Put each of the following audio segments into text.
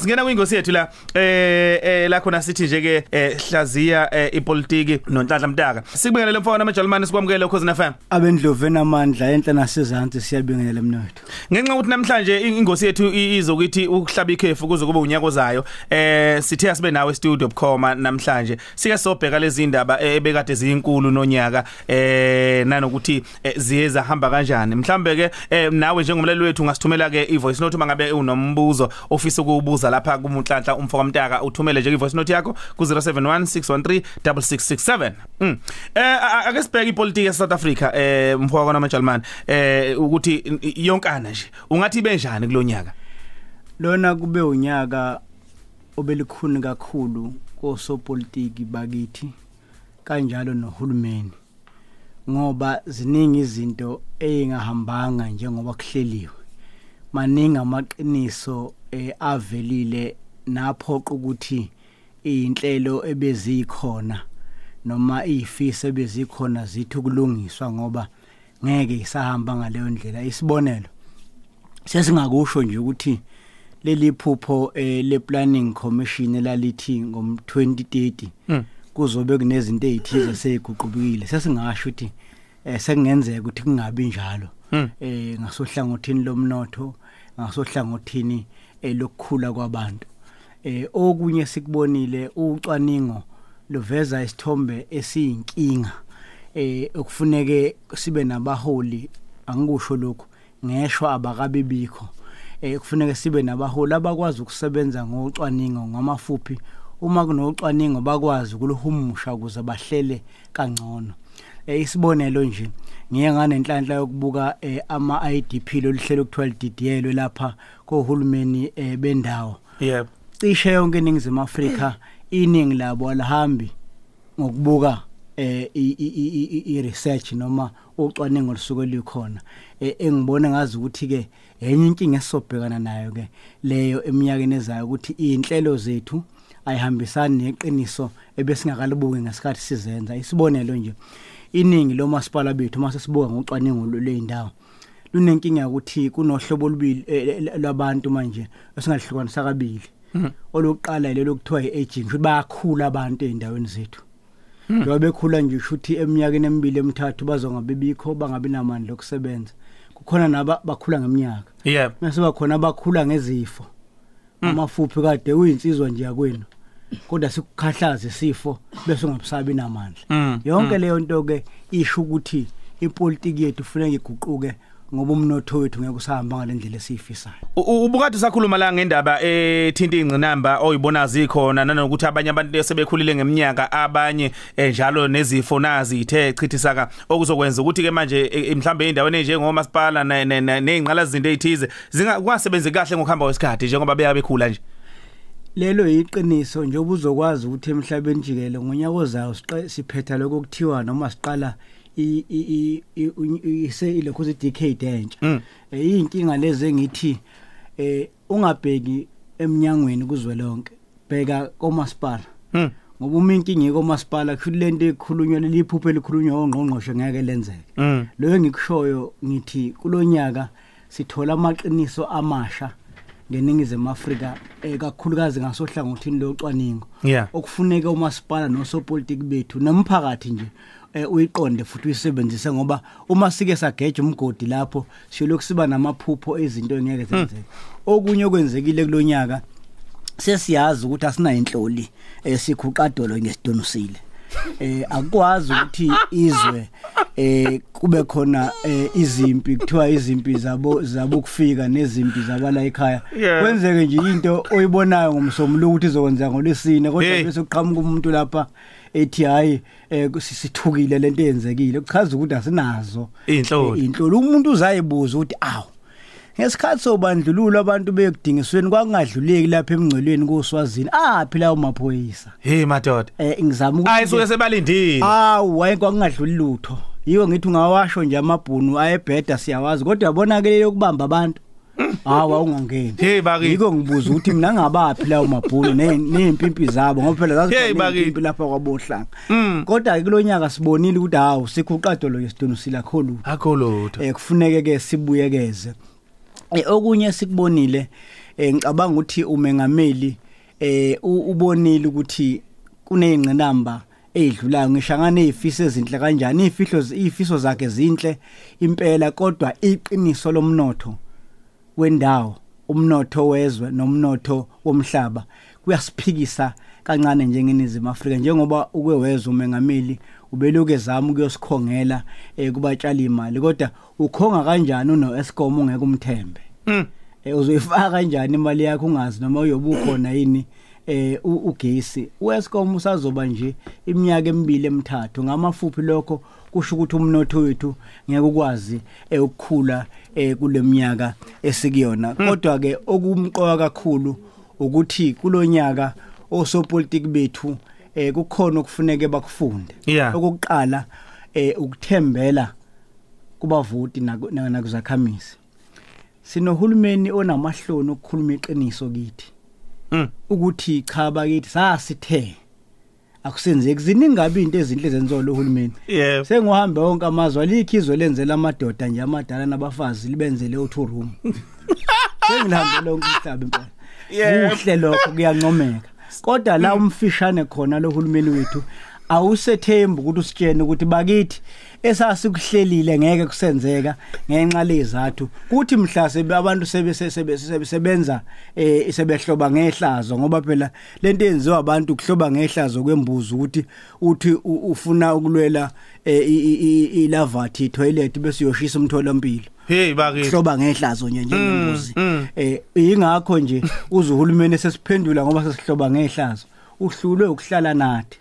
Singena kwingosi yethu la eh eh la khona sithi nje ke eh, hlaziya eh, ipolitiki nonhlanhla mtaka. Sikubingelele mfowethu amaJalimani sikwamukele ukhozi FM. abendlovu enamandla enhla nasezantsi siyabingelela mnotho Ngenxa ukuthi namhlanje ingosi yethu i- izokuthi ukuhlaba ikhefu kuze kube unyaka ozayo. Eh sithe asibe nawe studio bukhoma namhlanje. Sike sobheka lezi indaba eh, ebekade ziyinkulu nonyaka eh nanokuthi eh, ziye zahamba kanjani. Mhlambe ke eh, nawe njengomlaleli wethu ungasithumela ke ivoice note mangabe unombuzo ofisa ukubuza lapha kumunhlanhla umfoka mtaka uthumele nje ivoice note yakho ku 0716136667. Mm. Eh a- a- ake sibheke ipolitiki ya South Africa eh mfoka kona maJalimani eh ukuthi i- yonkana nje ungathi benjani kulonyaka. lona kube unyaka obelikhuni kakhulu kosopolitiki bakithi kanjalo nohulumeni ngoba ziningi izinto eyingahambanga njengoba kuhleliwe maningi amaqiniso eh, avelile naphoqa ukuthi inhlelo ebezikhona noma izifiso ebezikhona zithi ukulungiswa ngoba ngeke isahamba ngaleyo ndlela isibonelo sesingakusho nje ukuthi leli phupho eh, le planning commission elalithi ngom 2030 Mm. kuzobe kunezinto ezithize seyiguqubukile sesingasho ukuthi eh, sekungenzeka ukuthi kungabi njalo Mm. eh ngasohlangothini lomnotho ngasohlangothini lokukhula kwabantu. Eh okunye sikubonile ucwaningo luveza isithombe esiyinkinga. Eh okufuneke sibe nabaholi angikusho lokho ngeshwa abakabe bikho eh kufuneka sibe nabaholi abakwazi ukusebenza ngocwaningo ngamafuphi. Uma kunocwaningo bakwazi ukuluhumusha ukuze bahlele kangcono. eh isibonelo nje ngiye nganenhlanhla yokubuka eh, ama IDP loluhlelo kuthiwa lididiyelwe lapha kohulumeni eh, bendawo. Yebo. cishe yonke iningizimu Afrika iningi labo alihambi ngokubuka eh i- i- i- i- i research noma ucwaningo olusuke likhona Eh, engibona ngazi ukuthi ke enye inkinga esobhekana nayo ke leyo eminyakeni ezayo ukuthi inhlelo zethu ayihambisani neqiniso ebesingakalibuki ngesikhathi sizenza. Isibonelo nje iningi lomasipala bethu uma sesibuka ngocwaningo lwey'ndawo lunenkinga ukuthi kunohlobo olubili eh, eh, lwabantu manje esingalihlukanisa kabili. Olokuqala lelo kuthiwa i-aging ukuthi bayakhula abantu ey'ndaweni zethu. Njengoba bekhula nje usho ukuthi eminyakeni emibili emithathu bazongabe bikho bangabi namandla okusebenza. Kukhona naba bakhula ngeminyaka. Yebo. mase bakhona abakhula ngezifo. Amafuphi kade uyinsizwa nje yakwenu. Kodwa sikukhahlaza isifo bese ungabusabi namandla. Mm, yonke leyo nto ke isho ukuthi ipolitiki yethu kufanele iguquke ngoba umnotho wethu ngeke usahamba ngalendlela esiyifisayo. U- u- ubukade sakhuluma la ngendaba ethinta ingcinamba oyibona zikhona nanokuthi abanye abantu sebekhulile ngeminyaka abanye eh, njalo nezifo nazi ithe chithisaka okuzokwenza ukuthi ke manje eh, mhlambe endaweni enjengomasipala nezingqala izinto ezithize zingasebenzi kahle ngokuhamba kwesikhathi njengoba beya bekhula nje. Lelo yiqiniso njengoba uzokwazi ukuthi emhlabeni jikelele ngonyaka ozayo siqe- siphetha lokho kuthiwa noma siqala i- i- i- i- ise ilokho decade entsha Mm. Eh, iyinkinga lezi engithi eh ungabheki eminyangweni kuzwelonke bheka komasipala Mm. ngoba uma inkinga ikomasipala kusho ukuthi lento ekhulunywa leliphupho elikhulunywa ongqongqoshe ngeke lenzeke Mm. lo engikushoyo ngithi kulonyaka sithola amaqiniso amasha ngeningizimu Afrika eh, kakhulukazi ngasohlangothini locwaningo. Okufuneka umasipala nosopolitiki bethu nomphakathi nje eh, uyiqonde futhi uyisebenzise ngoba uma sike sageja umgodi lapho siyolokhu siba namaphupho ezinto engeke zenzeke. Okunye okwenzekile kulonyaka sesiyazi ukuthi asina inhloli esikhuqadolo ngesidonisile eh akwazi ukuthi izwe eh kube khona eh, izimpi kuthiwa izimpi zabo zabo kufika nezimpi zabala ekhaya Yeah. kwenzeke nje into oyibonayo ngomsombuluko ukuthi izokwenzeka ngolesine kodwa Hey. bese kuqhamuka umuntu lapha ethi hayi eh sithukile lento eyenzekile kuchaza ukuthi asinazo Iy'nhloli. eh, inhloli umuntu uzayibuza ukuthi awu ngesikhathi sobandlululo abantu bekudingisweni kwakungadluleki lapha emngcelweni kuswazini aphi lawo maphoyisa? Hey madoda. Eh ngizama ayisuke sebalindile. Awu waye kwakungadluli lutho. Yiwo ngithi ungawasho nje amabhunu ayebheda siyawazi kodwa yabona ke yokubamba abantu. Hawa ungangeni Hey, bakithi. yiko ngibuza ukuthi mina ngabaphi lawo mabhunu ne- nempimpi zabo ngoba phela Hey, zazi bakithi. impimpi lapha kwabohlanga. Mm. kodwa ke kulonyaka sibonile ukuthi hawu sikhuqado lo yesidonisila khulu akho lutho eh kufuneke ke sibuyekeze. eh okunye sikubonile eh ngicabanga ukuthi umengameli eh ubonile ukuthi kuneyingqinamba eyidlulayo ngishangane izifiso ezinhle kanjani? Izifihlo izifiso zakhe zinhle impela kodwa iqiniso lomnotho wendawo umnotho wezwe nomnotho womhlaba kuyasiphikisa kancane njengeNingizimu Afrika njengoba ukweweza umengameli ubeluke zama ukuyosikhongela eh, kubatshali imali kodwa ukhonga kanjani uno Eskom ungeke umthembe? Mm. eh, uzoyifaka kanjani imali yakho ungazi noma uyobukhona yini? Eh ugesi uEscom usazoba nje iminyaka emibili emithathu. Ngamafuphi lokho kusho ukuthi umnotho wethu ngeke ukwazi eh, ukukhula eh, kuleminyaka esikuyona. Kodwa ke okumqoka kakhulu ukuthi kulonyaka osopolitiki bethu eh kukhona okufuneke bakufunde. Yeah. okokuqala eh ukuthembela kubavoti naku- na- nakuzakhamisi sinohulumeni onamahloni okukhuluma iqiniso kithi. Mm. ukuthi cha bakithi sasithe akusenzeki ziningi kabi into ezinhle zenziwa lo hulumeni Yebo. sengihambe wonke amazwe alikho izwe lenzela amadoda nje amadala nabafazi libenzele u2 room sengihambe lonke umhlaba impela. Kuhle lokho kuyancomeka. Kodwa la umfishane khona lo hulumeni wethu awusethemba ukuthi usitshene ukuthi bakithi esasikuhlelile ngeke kusenzeka ngenxa lezathu. Kuthi mhla sebe abantu sebe sebe- sebe- sebenza eh sebehloba ngehlazo ngoba phela lento yenziwa abantu kuhloba ngehlazo kwembuzi ukuthi uthi u- ufuna ukulwela eh, i- i- i- ilavathi toilet bese uyoshisa umtholampilo. Hey bakithi. hloba ngehlazo nje njengembuzi mm. eh ingakho nje uze uhulumeni sesiphendula ngoba sesihloba ngehlazo. Uhlulwe ukuhlala nathi.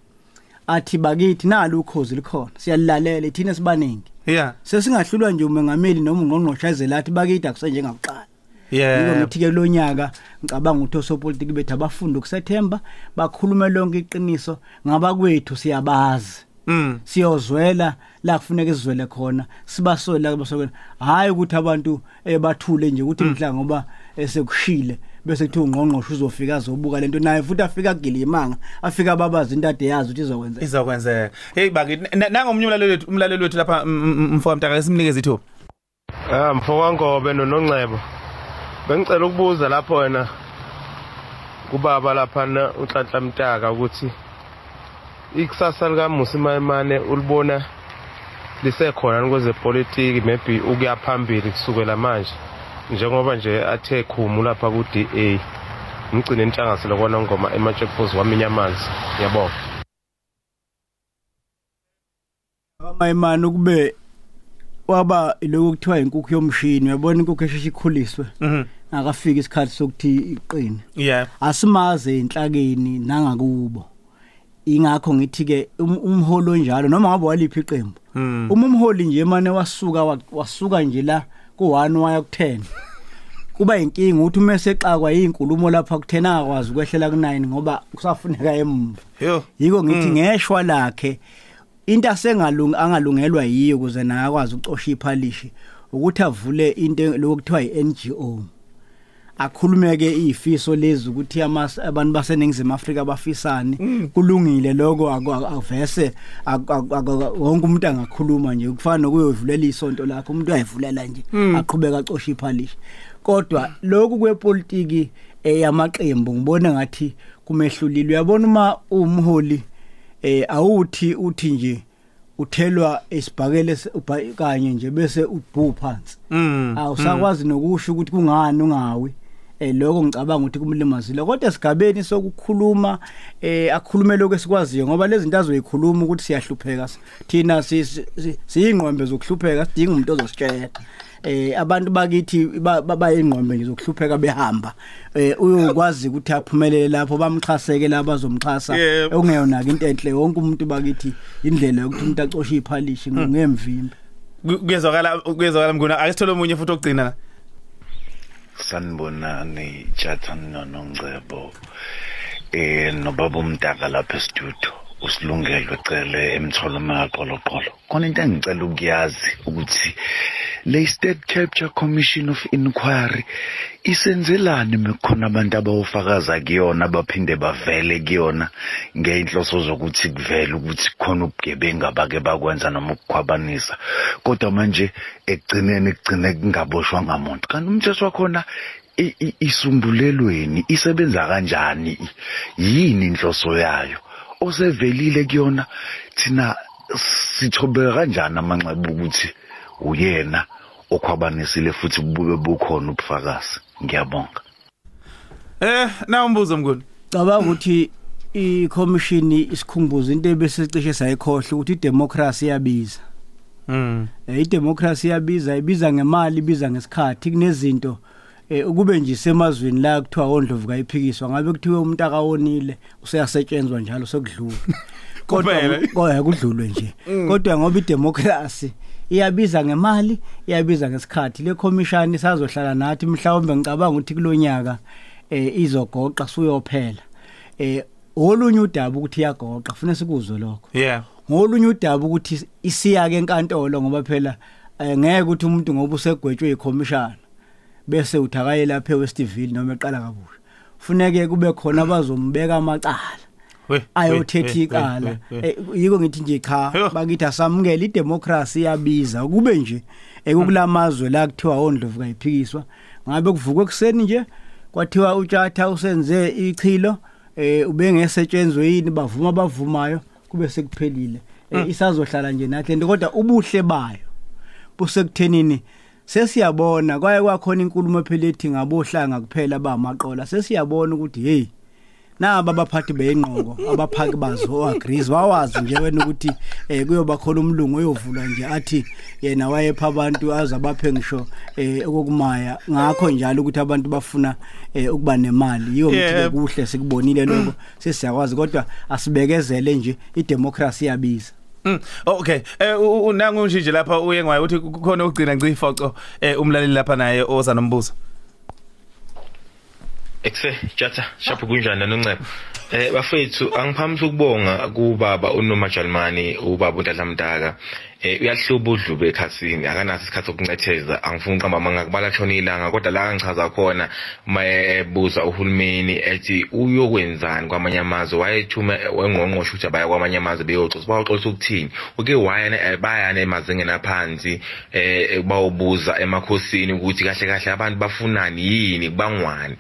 Athi bakithi nalo ukhozi likhona siyalilalela thina sibaningi. Yeah. sesingahlulwa nje umengameli noma ungqongqoshazela athi bakithi akusenjengakuqala yiko Yeah. ngithi ke lo nyaka ngicabanga ukuthi osopolitiki bethu abafunda ukusethemba bakhulume lonke iqiniso. Ngabakwethu siyabazi. Mm. siyozwela la kufuneka sizwele khona sibasola basokwena hayi ukuthi abantu eh, bathule nje ukuthi mhla ngoba eh, sekushile. Bese kuthiwa ungqongqosho uzofika azobuka lento naye futhi afika gilimanga afika babazi into ade yazi ukuthi izokwenza Izokwenzeka. Hey bakithi na- nanga umnyulaleli wethu umlaleli wethu lapha mfowethu mntaka simnikeze ithuba. Ah mfokangobe nonongcebo. Bengicela ukubuza lapho wena kubaba lapha na uNhlanhla Mtaka ukuthi ikusasa lika Musi Mayimane ulibona lisekhona kwezepolitiki maybe ukuya phambili kusukela manje njengoba nje athe khumu lapha ku DA ngigcine inhlanganisela kwana ngoma emacheckpost waminya amanzi ngiyabonga amayimani ukube waba lokho kuthiwa inkukhu yomshini uyabona inkukhu esheshe ikhuliswe Mhm. akafika isikhathi sokuthi iqine Yeah. asimaze enhlakeni nangakubo ingakho ngithi ke um- umholi onjalo noma ngabe waliphi iqembu Mm. uma umholi nje manje wasuka wa- wasuka nje la ku1 waya ku10 kuba inkinga ukuthi uma esexakwa izinkulumo lapha ku10 akwazi ukwehlela ku9 ngoba kusafuneka emva Yo. yiko ngithi ngeshwa lakhe. Into asengalung angalungelwa yiyo ukuze naye akwazi ucosha iphalishi ukuthi avule into lokuthiwa iNGO akhulumeke izifiso lezi ukuthi amas abantu baseningizimu Afrika bafisane. Kulungile lokho aku- aku- avese aku- aku- aku- wonke umuntu angakhuluma nje. Kufana nokuyovulela isonto lakho umuntu uyayivulela nje aqhubeka acosha iphalishi. Kodwa lokhu kwepolitiki eyamaqembu ngibona ngathi kumehlulile. Uyabona uma umholi eh awuthi uthi nje uthelwa isibhakele se- ubha- kanye nje bese ubhu phansi. Mm. awusakwazi nokusho ukuthi kungani ungawi. Eh lokho ngicabanga ukuthi kumlimazile kodwa esigabeni sokukhuluma eh akhulume lokho esikwaziyo ngoba lezi zinto azoyikhuluma ukuthi siyahlupheka thina si- si- si- siyingqombe zokuhlupheka sidinga umuntu ozositshela eh abantu bakithi ba- ba- bayingqombe nje zokuhlupheka behamba eh uyokwazi ukuthi aphumelele lapho bamxhaseke labazomxhasa Yebo. okungeyona into enhle wonke umuntu bakithi indlela yokuthi umuntu acoshe iphalishi ngemvimbi Ku- Kuyezwakala kuyezwakala mnguna akesithole omunye futhi okugcina la. Sanibonani Jathan nonongcebo eh nobaba umntaka lapha estudio. Usilungele ucele emtholo maqoloqolo khona into engicela ukuyazi ukuthi le state capture commission of inquiry isenzelani mekukhona abantu abawufakaza kuyona baphinde bavele kuyona ngeinhloso zokuthi kuvele ukuthi khona ubugebengu abake bakwenza noma ukukhwabanisa. Kodwa manje ekugcineni kugcine kungaboshwa ngamuntu kanti umthetho wakhona i- i- isumbulelweni isebenza kanjani? Yini inhloso yayo? Osevelile kuyona thina sithobeka kanjani amanxeba ukuthi uyena okhwabanisile futhi bube bukhona ubufakazi ngiyabonga Eh na umbuzo mnguni. cabanga ukuthi i-commission isikhumbuzo into ebesicishe sayikhohle ukuthi idemocracy iyabiza Mm. Eh, idemocracy iyabiza ibiza ngemali ibiza ngesikhathi kunezinto eh, ukube nje semazweni la kuthiwa ondlovu kayiphikiswa ngabe kuthiwe umuntu akawonile useyasetshenzwa njalo sekudlula Kuphela. kodwa kudlulwe nje. Kodwa ngoba idemocracy iyabiza ngemali iyabiza ngesikhathi. Le commission isazohlala nathi mhlawumbe ngicabanga ukuthi kulonyaka eh izogoqa suyophela. Eh olunye udaba ukuthi iyagoqa kufanele sikuzwe lokho. Yeah. ngolunye udaba ukuthi isiya ke enkantolo ngoba phela eh, ngeke ukuthi umuntu ngoba usegwetshwe ikhomishana bese uthakaye lapha eWestville noma eqala kabusha. Funeke kube khona abazombeka amacala We. ayothetha ikala Eh, yiko ngithi nje cha Yo. bakithi asamukela idemocracy iyabiza. Kube nje ekukulamazwe la kuthiwa ondlovu kayiphikiswa ngabe kuvukwe kuseni nje kwathiwa utshatha usenze ichilo eh ubengesetshenzwe yini bavuma bavumayo kube sekuphelile. Eh, isazohlala nje nathi lento kodwa ubuhle bayo busekuthenini sesiyabona kwaye kwakhona inkulumo phela ethi ngabohlanga kuphela bamaqola. Sesiyabona ukuthi hey naba abaphathi beyinqoko abaphaki bazo agrees. Wawazi nje wena ukuthi eh kuyoba khona umlungu oyovulwa nje athi yena wayepha abantu azabaphe ngisho eh okokumaya. Ngakho njalo ukuthi abantu bafuna eh ukuba nemali. Yiyo Yeah. ngithi kuhle sikubonile lokho. Sesiyakwazi kodwa asibekezele nje idemocracy yabiza Mm. Okay. Eh u- u- nangu nje lapha uye ngayo ukuthi kukhona ukugcina ngci ifoco eh umlaleli lapha naye oza nombuzo. Ekse Jatha shaphu kunjani noNcebo Eh bafethu angiphamisa ukubonga kubaba uNomajalmani ubaba uNtahlamdaka eh uyahluba udlube ekhasini akanaso isikhathi sokuncetheza angifuni uqamba amanga kubala shona ilanga kodwa la ngichaza khona mayebuza uhulumeni ethi uyokwenzani kwamanye amazwe? Wayethuma wengqongqosho ukuthi abaya kwamanye amazwe beyoxoxa bayoxoxa ukuthini? Uke wayana bayana emazingeni aphansi eh bawubuza emakhosini ukuthi kahle kahle abantu bafunani yini kubangwani?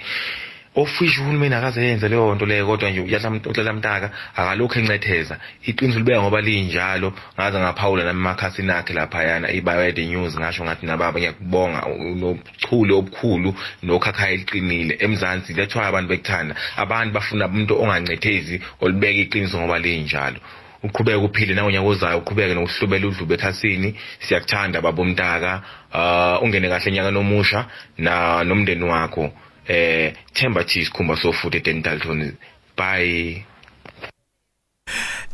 Ofisha uhulumeni akazenze leyo nto leyo kodwa nje uyahlamtla mtaka akalokho encetheza. Iqiniso libeka ngoba linjalo. Ngaze ngaphawula nami emakhasini akhe lapha yana ibayede news ngasho ngathi nababa ngiyakubonga nochule obukhulu nokhakha eliqinile. Emzansi lethwa abantu bekuthanda abantu bafuna umuntu ongancethezi olibeka iqiniso ngoba linjalo. Uqhubeke uphile nawe nyaka ozayo uqhubeke nokuhlubela udlube ekhasini. Siyakuthanda baba umntaka uh ungene kahle nyaka nomusha na nomndeni wakho. Eh Themba T sikhumba sofuthi eDentalton bye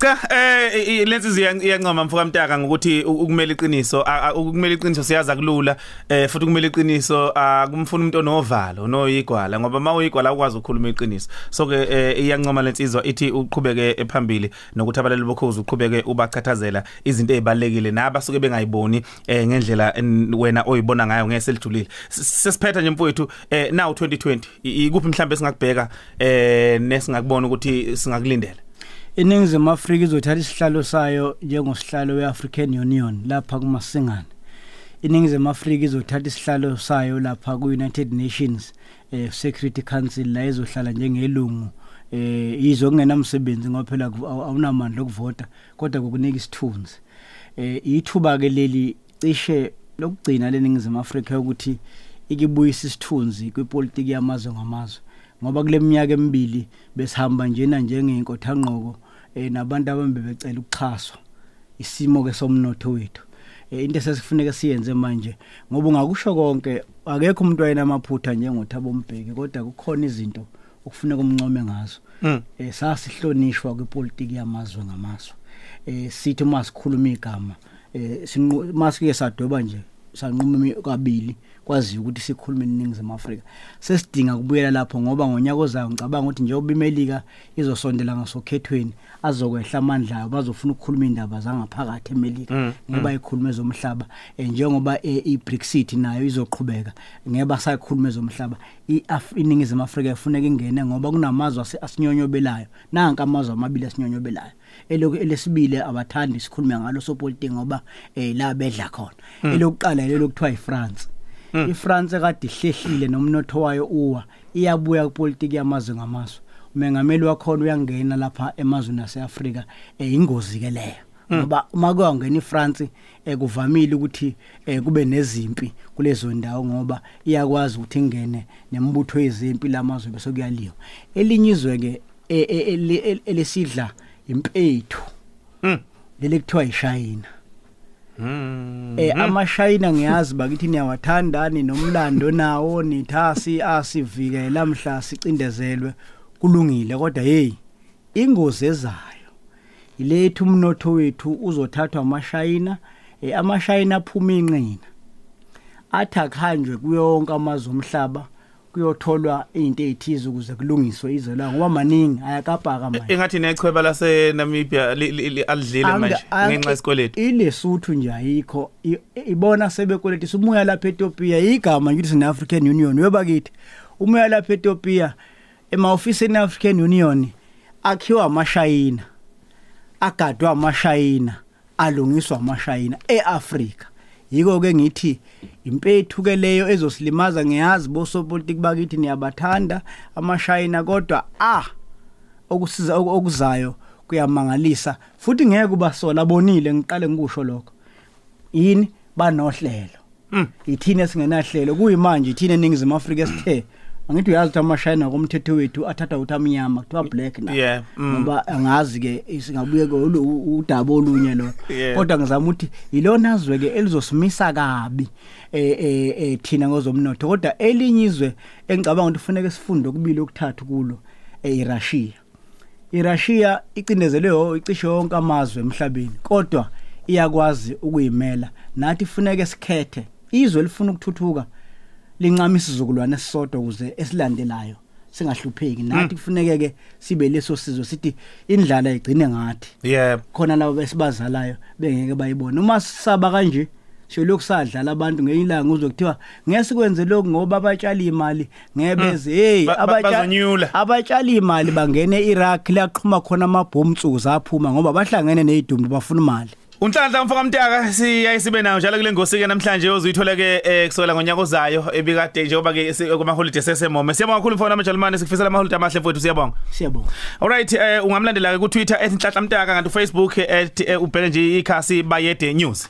Cha eh i- lensi ziyancoma mfoka mtaka ngokuthi u- ukumela iqiniso a- a- ukumela iqiniso siyaza kulula eh futhi ukumela iqiniso akumfuna umuntu onovalo noyigwala ngoba mawuyigwala ukwazi ukukhuluma iqiniso. So ke eh, iyancoma lensizwa ithi uqhubeke phambili nokuthi abalali bokhozi uqhubeke ubakhathazela izinto ezibalekile nabasuke bengayiboni eh ngendlela en- wena oyibona ngayo ngeselijulile S- sesiphetha nje mfowethu eh now 2020 I- ikuphi mhlambe singakubheka eh nesingakubona ukuthi singakulindela iningizimu afrika izothatha isihlalo sayo njengosihlalo we-african union lapha kumasingana iningizimu afrika izothatha isihlalo sayo lapha ku-united nations eh, security council la izohlala njengelungu eh yizo kungenamsebenzi ngoba phela ku- awu- awunamandla okuvota kodwa kokunika isithunzi. Eh ithuba ke leli cishe lokugcina leningizimu afrika ukuthi ikibuyisa isithunzi kwipolitiki yamazwe ngamazwe ngoba kule minyaka emibili besihamba njena njengeenkothangqoko eh nabantu abambe becela ukuxhaswa isimo ke somnotho wethu. Eh into esesifuneka siyenze manje ngoba ungakusho konke akekho umuntu wayenamaphutha njengothabo Mbeki kodwa kukhona izinto okufuneka umncome ngazo. Mm. eh sasihlonishwa kwipolitiki yamazwe ngamazwe. Eh sithi uma sikhuluma igama eh sinqu- masike sadoba nje sanquma imi- kabili kwazi ukuthi sikhulume eningizimu Afrika. Sesidinga kubuyela lapho ngoba ngonyaka ozayo ngicabanga ukuthi njengoba imelika izosondela ngasokhethweni azokwehla amandla ayo bazofuna ukukhuluma indaba zangaphakathi emelika ngoba ikhuluma ezomhlaba eh, njengoba eh, i-Brexit nayo izoqhubeka ngeba sayikhuluma ezomhlaba i-Af- iningizimu Afrika ifuneka ingene ngoba kunamazwe ase- asinyonyobelayo. Nanka amazwe amabili asinyonyobelayo. elokhu elesibili abathandi sikhulume ngalo sopolitiki ngoba eh la bedla khona. Elokuqala lelo kuthiwa iFrance iFrance kade ihlehlile nomnotho wayo uwa iyabuya kupolitiki yamazwe ngamazwe. Umengameli wakhona uyangena lapha emazweni aseAfrika eyingozi ke leyo. Ngoba uma kuyangena iFrance ekuvamile ukuthi eh, kube nezimpi kulezo ndawo ngoba iyakwazi ukuthi ingene nemibutho yezimpi lamazwe bese kuyaliwa. Elinye izwe ke e- e- eli- el- elisidla impethu Mm. leli kuthiwa yishayina. Mm. eh amashayina ngiyazi bakithi niyawathandani nomlando nawo nithasi asivikela mhla sicindezelwe. Kulungile kodwa hey ingozi ezayo. Ilethu umnotho wethu uzothathwa amashayina. Eh amashayina aphuma inqina athi akuhanjwe kuyonke amazwe omhlaba. Kuyotholwa izinto ezithize ukuze kulungiswe izwe la ngoba maningi ayakapaka manje. Engathi nechweba lase Namibia li- li- li- alidlile Anga- manje anga- ngenxa yesikweletu. ilesuthu nje ayikho. I- ibona sebekweleti sumuya lapha eTopia igama nje sine African Union. Yoba kithi umuya lapha eTopia emaofisini African Union akhiwa amashayina agadwa amashayina alungiswa amashayina eAfrika. Yiko ke ngithi impethu ke leyo ezosilimaza ngiyazi bosopolitiki bakithi niyabathanda amashayina kodwa ah okusiza oku- okuzayo kuyamangalisa. Futhi ngeke kubasola bonile ngiqale ngikusho lokho. Yini? Banohlelo. Mm. ithina esingenahlelo. Kuyimanje ithina eningizimu Afrika esithe angithi uyazi ukuthi amashayina komthetho wethu athatha ukuthi amnyama kuthiwa black na. Yeah, mm. ngoba angazi ke singabuye ke ulu- udaba olunye lo. Yeah. kodwa ngizama ukuthi ilona zwe ke elizosimisa kabi eh eh eh, thina ngozomnotho. Kodwa elinye izwe engicabanga ukuthi kufanele sifunde okubili okuthathu kulo eh iRussia iRussia icindezelwe yo icishe yonke amazwe emhlabeni kodwa iyakwazi ukuyimela. Nathi kufuneka sikhethe izwe lifuna ukuthuthuka lincama isizukulwane esisodwa ukuze esilandelayo singahlupheki. Nathi kufuneke ke sibe leso sizwe sithi indlala igcine ngathi. Yeah. Khona labo besibazalayo bengeke bayibone. Uma sisaba kanje siyolokhu sadlala abantu ngeyilanga uzwe kuthiwa ngeke sikwenze lokhu ngoba abatshali imali ngebeze. Hey Ba- ba- bazonyula. abatshali imali bangene eIraq liyaqhuma khona amabhomu nsuku zaphuma ngoba bahlangene nezidumbu bafuna imali. Unhlanhla mfaka mtaka siyayisibe nayo njalo kule ngosi ke namhlanje uzuyithola ke eh, kusukela ngonyaka ozayo ebikade njengoba ke kuma holiday sesemome siyabonga kakhulu mfana amajalimane sikufisela ama holiday amahle mfowethu siyabonga. Siyabonga. Alright eh ungamlandela ke ku Twitter @nhlanhla mtaka kanti Facebook @ubheke nje ikhasi bayede news.